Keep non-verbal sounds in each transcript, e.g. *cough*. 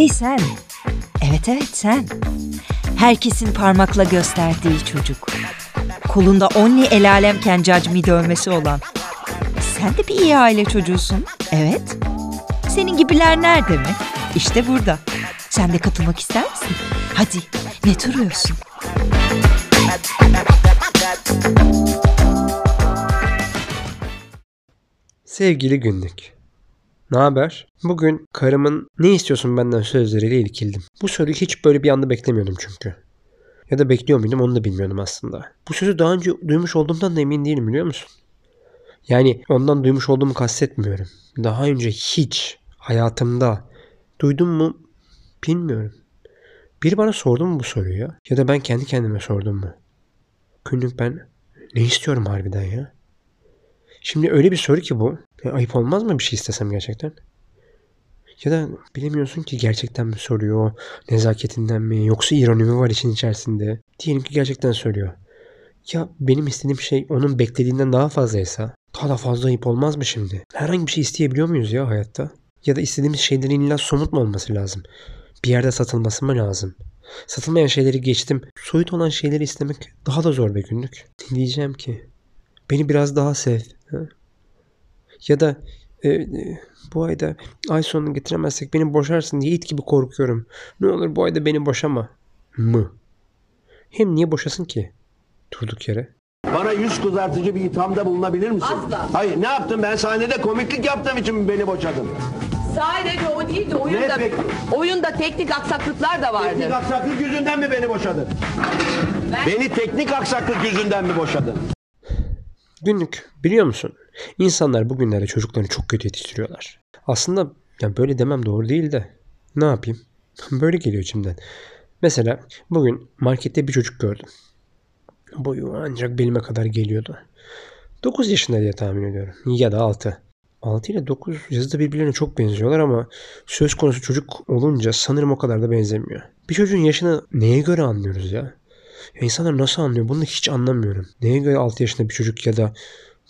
Hey sen. Evet evet sen. Herkesin parmakla gösterdiği çocuk. Kolunda only el alemken cacmi dövmesi olan. Sen de bir iyi aile çocuğusun. Evet. Senin gibiler nerede mi? İşte burada. Sen de katılmak ister misin? Hadi ne duruyorsun? Sevgili günlük. Ne haber? Bugün karımın ne istiyorsun benden sözleriyle ilgildim. Bu soruyu hiç böyle bir anda beklemiyordum çünkü. Ya da bekliyor muydum onu da bilmiyordum aslında. Bu sözü daha önce duymuş olduğumdan da emin değilim biliyor musun? Yani ondan duymuş olduğumu kastetmiyorum. Daha önce hiç hayatımda duydum mu bilmiyorum. Biri bana sordu mu bu soruyu ya? Ya da ben kendi kendime sordum mu? Günlük ben ne istiyorum harbiden ya? Şimdi öyle bir soru ki bu. Ya ayıp olmaz mı bir şey istesem gerçekten? Ya da bilemiyorsun ki gerçekten mi soruyor, nezaketinden mi, yoksa ironi mi var için içerisinde? Diyelim ki gerçekten söylüyor. Ya benim istediğim şey onun beklediğinden daha fazlaysa daha da fazla ayıp olmaz mı şimdi? Herhangi bir şey isteyebiliyor muyuz ya hayatta? Ya da istediğimiz şeylerin illa somut mu olması lazım? Bir yerde satılması mı lazım? Satılmayan şeyleri geçtim. Soyut olan şeyleri istemek daha da zor be günlük. Diyeceğim ki beni biraz daha sev. Ya da e, e, bu ayda ay sonunu getiremezsek beni boşarsın diye it gibi korkuyorum. Ne olur bu ayda beni boşama mı? Hem niye boşasın ki? Durduk yere. Bana yüz kızartıcı bir ithamda bulunabilir misin? Asla. Hayır ne yaptım ben sahnede komiklik yaptığım için mi beni boşadın? Sadece o değil de oyunda, peki? oyunda teknik aksaklıklar da vardı. Teknik aksaklık yüzünden mi beni boşadın? Ben- Beni teknik aksaklık yüzünden mi boşadın? Günlük biliyor musun? İnsanlar bugünlerde çocuklarını çok kötü yetiştiriyorlar. Aslında yani böyle demem doğru değil de ne yapayım? *laughs* Böyle geliyor içimden. Mesela bugün markette bir çocuk gördüm. Boyu ancak belime kadar geliyordu. 9 yaşında diye tahmin ediyorum. Ya da 6. 6 ile 9 yazıda birbirlerine çok benziyorlar ama söz konusu çocuk olunca sanırım o kadar da benzemiyor. Bir çocuğun yaşını neye göre anlıyoruz ya? Ya insanlar nasıl anlıyor? Bunu hiç anlamıyorum. Neye göre 6 yaşında bir çocuk ya da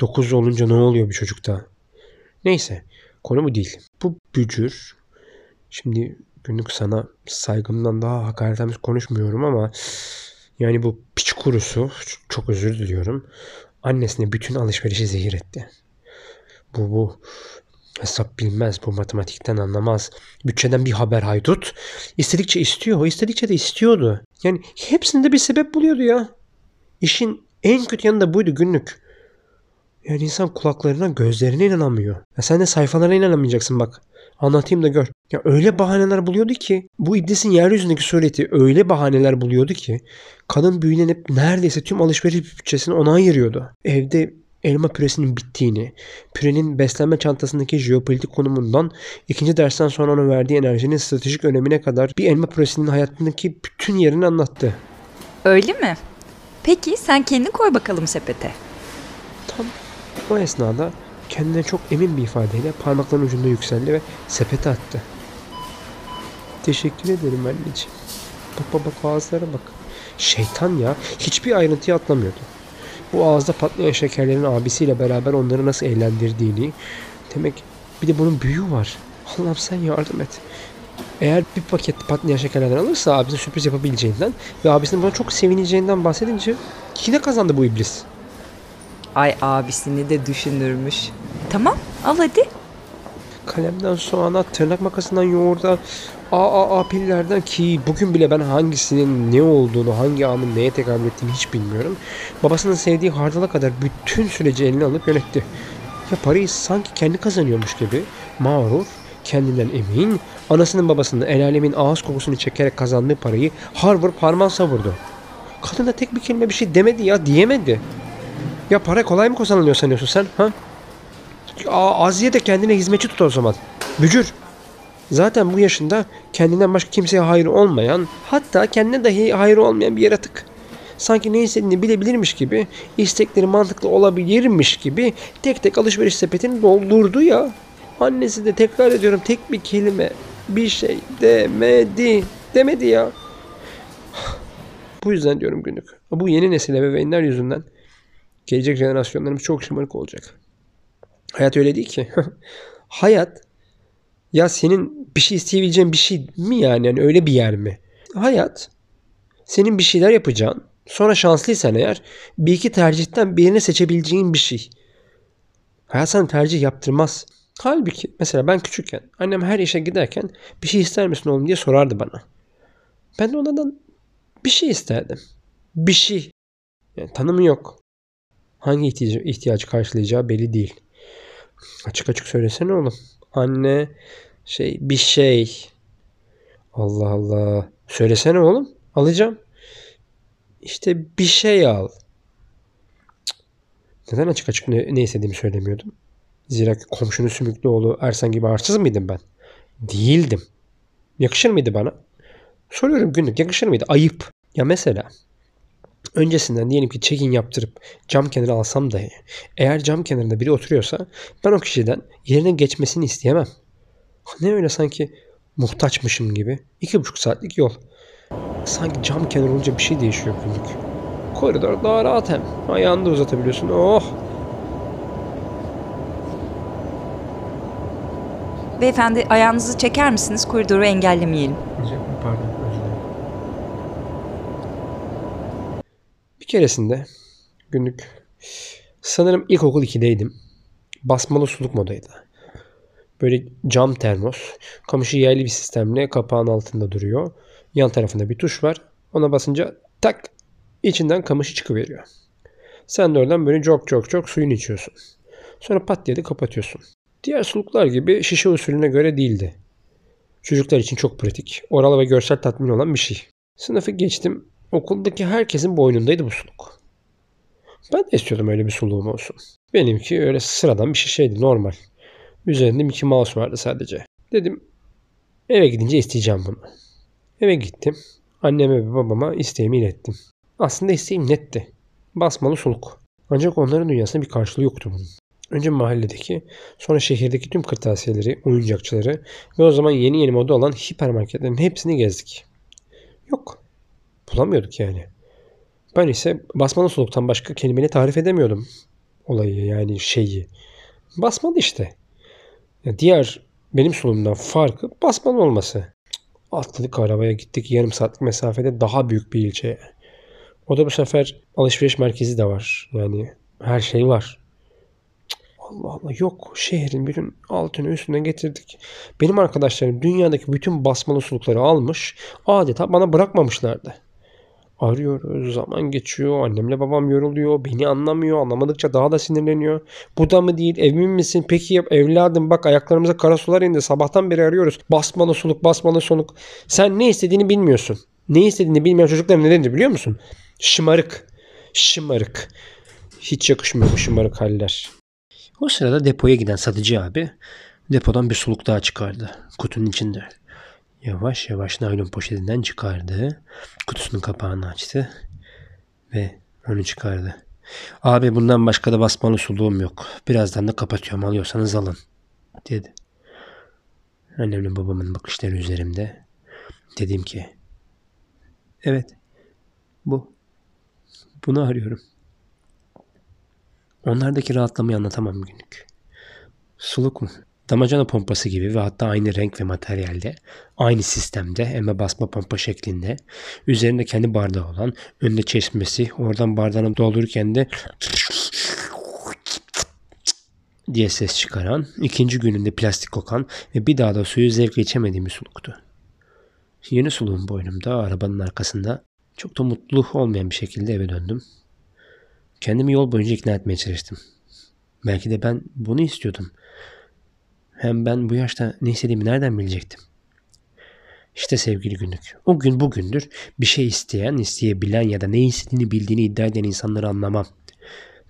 9 olunca ne oluyor bir çocukta? Neyse. Konu bu değil. Bu bücür. Şimdi günlük sana saygımdan daha hakaretamiz konuşmuyorum ama yani bu piç kurusu çok özür diliyorum. Annesine bütün alışverişi zehir etti. Bu bu hesap bilmez, bu matematikten anlamaz. Bütçeden bir haber haydut. İstedikçe istiyor, o istedikçe de istiyordu. Yani hepsinde bir sebep buluyordu ya. İşin en kötü yanı da buydu günlük. Yani insan kulaklarına, gözlerine inanamıyor. Ya sen de sayfalarına inanamayacaksın bak. Anlatayım da gör. Ya öyle bahaneler buluyordu ki bu iblisin yeryüzündeki sureti öyle bahaneler buluyordu ki kadın büyülenip neredeyse tüm alışveriş bütçesini ona ayırıyordu. Evde elma püresinin bittiğini, pürenin beslenme çantasındaki jeopolitik konumundan ikinci dersten sonra ona verdiği enerjinin stratejik önemine kadar bir elma püresinin hayatındaki bütün yerini anlattı. Öyle mi? Peki sen kendin koy bakalım sepete. Tam o esnada kendine çok emin bir ifadeyle parmaklarının ucunda yükseldi ve sepete attı. Teşekkür ederim anneciğim. Bak bak bak ağızlara bak. Şeytan ya hiçbir ayrıntıyı atlamıyordu. Bu ağızda patlayan şekerlerin abisiyle beraber onları nasıl eğlendirdiğini demek bir de bunun büyüğü var. Allah'ım sen yardım et. Eğer bir paket patlayan şekerlerden alırsa abisine sürpriz yapabileceğinden ve abisinin buna çok sevineceğinden bahsedince yine kazandı bu iblis. Ay abisini de düşünürmüş. Tamam al hadi. Kalemden soğana, tırnak makasından yoğurda, AAA pillerden ki bugün bile ben hangisinin ne olduğunu, hangi anın neye tekabül ettiğini hiç bilmiyorum. Babasının sevdiği hardala kadar bütün süreci eline alıp yönetti. Ya parayı sanki kendi kazanıyormuş gibi mağrur, kendinden emin, anasının babasının el alemin ağız kokusunu çekerek kazandığı parayı har vurup harman savurdu. Kadın da tek bir kelime bir şey demedi ya, diyemedi. Ya para kolay mı kazanılıyor sanıyorsun sen? Ha? Aziye de kendine hizmetçi tut o zaman. Bücür. Zaten bu yaşında kendinden başka kimseye hayır olmayan, hatta kendine dahi hayır olmayan bir yaratık. Sanki ne istediğini bilebilirmiş gibi, istekleri mantıklı olabilirmiş gibi tek tek alışveriş sepetini doldurdu ya. Annesi de tekrar ediyorum tek bir kelime, bir şey demedi. Demedi ya. Bu yüzden diyorum günlük. Bu yeni nesil ebeveynler yüzünden gelecek jenerasyonlarımız çok şımarık olacak. Hayat öyle değil ki. *laughs* Hayat Ya senin bir şey isteyebileceğin bir şey mi yani? yani öyle bir yer mi? Hayat senin bir şeyler yapacağın sonra şanslıysan eğer bir iki tercihten birini seçebileceğin bir şey. Hayat sana tercih yaptırmaz. Halbuki mesela ben küçükken annem her işe giderken bir şey ister misin oğlum diye sorardı bana. Ben de ondan bir şey isterdim. Bir şey. Yani tanımı yok. Hangi ihtiyacı, ihtiyacı karşılayacağı belli değil. Açık açık söylesene oğlum. Anne şey bir şey. Allah Allah. Söylesene oğlum. Alacağım. İşte bir şey al. Neden açık açık ne, ne istediğimi söylemiyordum? Zira komşunun sümüklü oğlu Ersan gibi arsız mıydım ben? Değildim. Yakışır mıydı bana? Soruyorum günlük yakışır mıydı? Ayıp. Ya mesela öncesinden diyelim ki check-in yaptırıp cam kenarı alsam dahi eğer cam kenarında biri oturuyorsa ben o kişiden yerine geçmesini isteyemem. Ne öyle sanki muhtaçmışım gibi. iki buçuk saatlik yol. Sanki cam kenarı olunca bir şey değişiyor günlük. Koridor daha rahat hem. Ayağını da uzatabiliyorsun. Oh! Beyefendi ayağınızı çeker misiniz? Koridoru engellemeyelim. Pardon özür dilerim. Bir keresinde günlük sanırım ilkokul 2'deydim. Basmalı suluk modaydı. Böyle cam termos. Kamışı yaylı bir sistemle kapağın altında duruyor. Yan tarafında bir tuş var. Ona basınca tak içinden kamışı çıkıveriyor. Sen de oradan böyle çok çok çok suyunu içiyorsun. Sonra pat diye de kapatıyorsun. Diğer suluklar gibi şişe usulüne göre değildi. Çocuklar için çok pratik, oral ve görsel tatmin olan bir şey. Sınıfı geçtim. Okuldaki herkesin boynundaydı bu suluk. Ben de istiyordum öyle bir suluğum olsun. Benimki öyle sıradan bir şişeydi normal. Üzerinde Mickey Mouse vardı sadece. Dedim eve gidince isteyeceğim bunu. Eve gittim. Anneme ve babama isteğimi ilettim. Aslında isteğim netti. Basmalı suluk. Ancak onların dünyasında bir karşılığı yoktu bunun. Önce mahalledeki, sonra şehirdeki tüm kırtasiyeleri, oyuncakçıları ve o zaman yeni yeni moda olan hipermarketlerin hepsini gezdik. Yok. Bulamıyorduk yani. Ben ise basmalı suluktan başka kelimeyle tarif edemiyordum olayı yani şeyi. Basmalı işte. Ya diğer benim suluğumdan farkı basmalı olması. Atladık arabaya gittik yarım saatlik mesafede daha büyük bir ilçeye. O da bu sefer alışveriş merkezi de var. Yani her şey var. Allah Allah yok şehrin bütün altını üstüne getirdik. Benim arkadaşlarım dünyadaki bütün basmalı sulukları almış adeta bana bırakmamışlardı. Arıyoruz zaman geçiyor annemle babam yoruluyor beni anlamıyor anlamadıkça daha da sinirleniyor. Bu da mı değil emin misin peki evladım bak ayaklarımıza kara sular indi sabahtan beri arıyoruz. Basmalı suluk basmalı suluk sen ne istediğini bilmiyorsun. Ne istediğini bilmeyen çocuklar nedendir biliyor musun? Şımarık. Şımarık. Hiç yakışmıyor bu şımarık haller. O sırada depoya giden satıcı abi depodan bir suluk daha çıkardı kutunun içinde. Yavaş yavaş naylon poşetinden çıkardı. Kutusunun kapağını açtı ve onu çıkardı. Abi bundan başka da basmalı suluğum yok. Birazdan da kapatıyorum alıyorsanız alın dedi. Annemle babamın bakışları üzerimde. Dedim ki evet bu. Bunu arıyorum. Onlardaki rahatlamayı anlatamam günlük. Suluk mu? Damacana pompası gibi ve hatta aynı renk ve materyalde, aynı sistemde emme basma pompa şeklinde, üzerinde kendi bardağı olan, önünde çeşmesi, oradan bardağını doldururken de diye ses çıkaran, ikinci gününde plastik kokan ve bir daha da suyu zevkle içemediğim bir suluktu. Yeni suluğum boynumda, arabanın arkasında, çok da mutlu olmayan bir şekilde eve döndüm. Kendimi yol boyunca ikna etmeye çalıştım. Belki de ben bunu istiyordum. Hem ben bu yaşta ne istediğimi nereden bilecektim? İşte sevgili günlük. O gün bugündür bir şey isteyen, isteyebilen ya da ne istediğini bildiğini iddia eden insanları anlamam.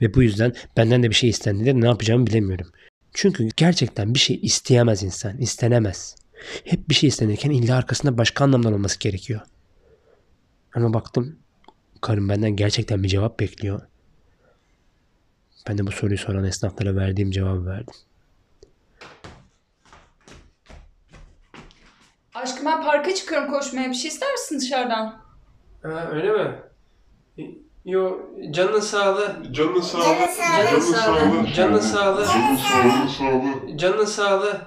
Ve bu yüzden benden de bir şey istendiğinde ne yapacağımı bilemiyorum. Çünkü gerçekten bir şey isteyemez insan, istenemez. Hep bir şey istenirken illa arkasında başka anlamlar olması gerekiyor. Ama baktım karım benden gerçekten bir cevap bekliyor. Ben de bu soruyu soran esnaflara verdiğim cevabı verdim. Ben parka çıkıyorum koşmaya. Bir şey ister misin dışarıdan? Ha, öyle mi? Yo canın sağlığı. Canın sağlığı. Canın sağlığı. Canın sağlığı. Canın sağlığı. Canın sağlığı.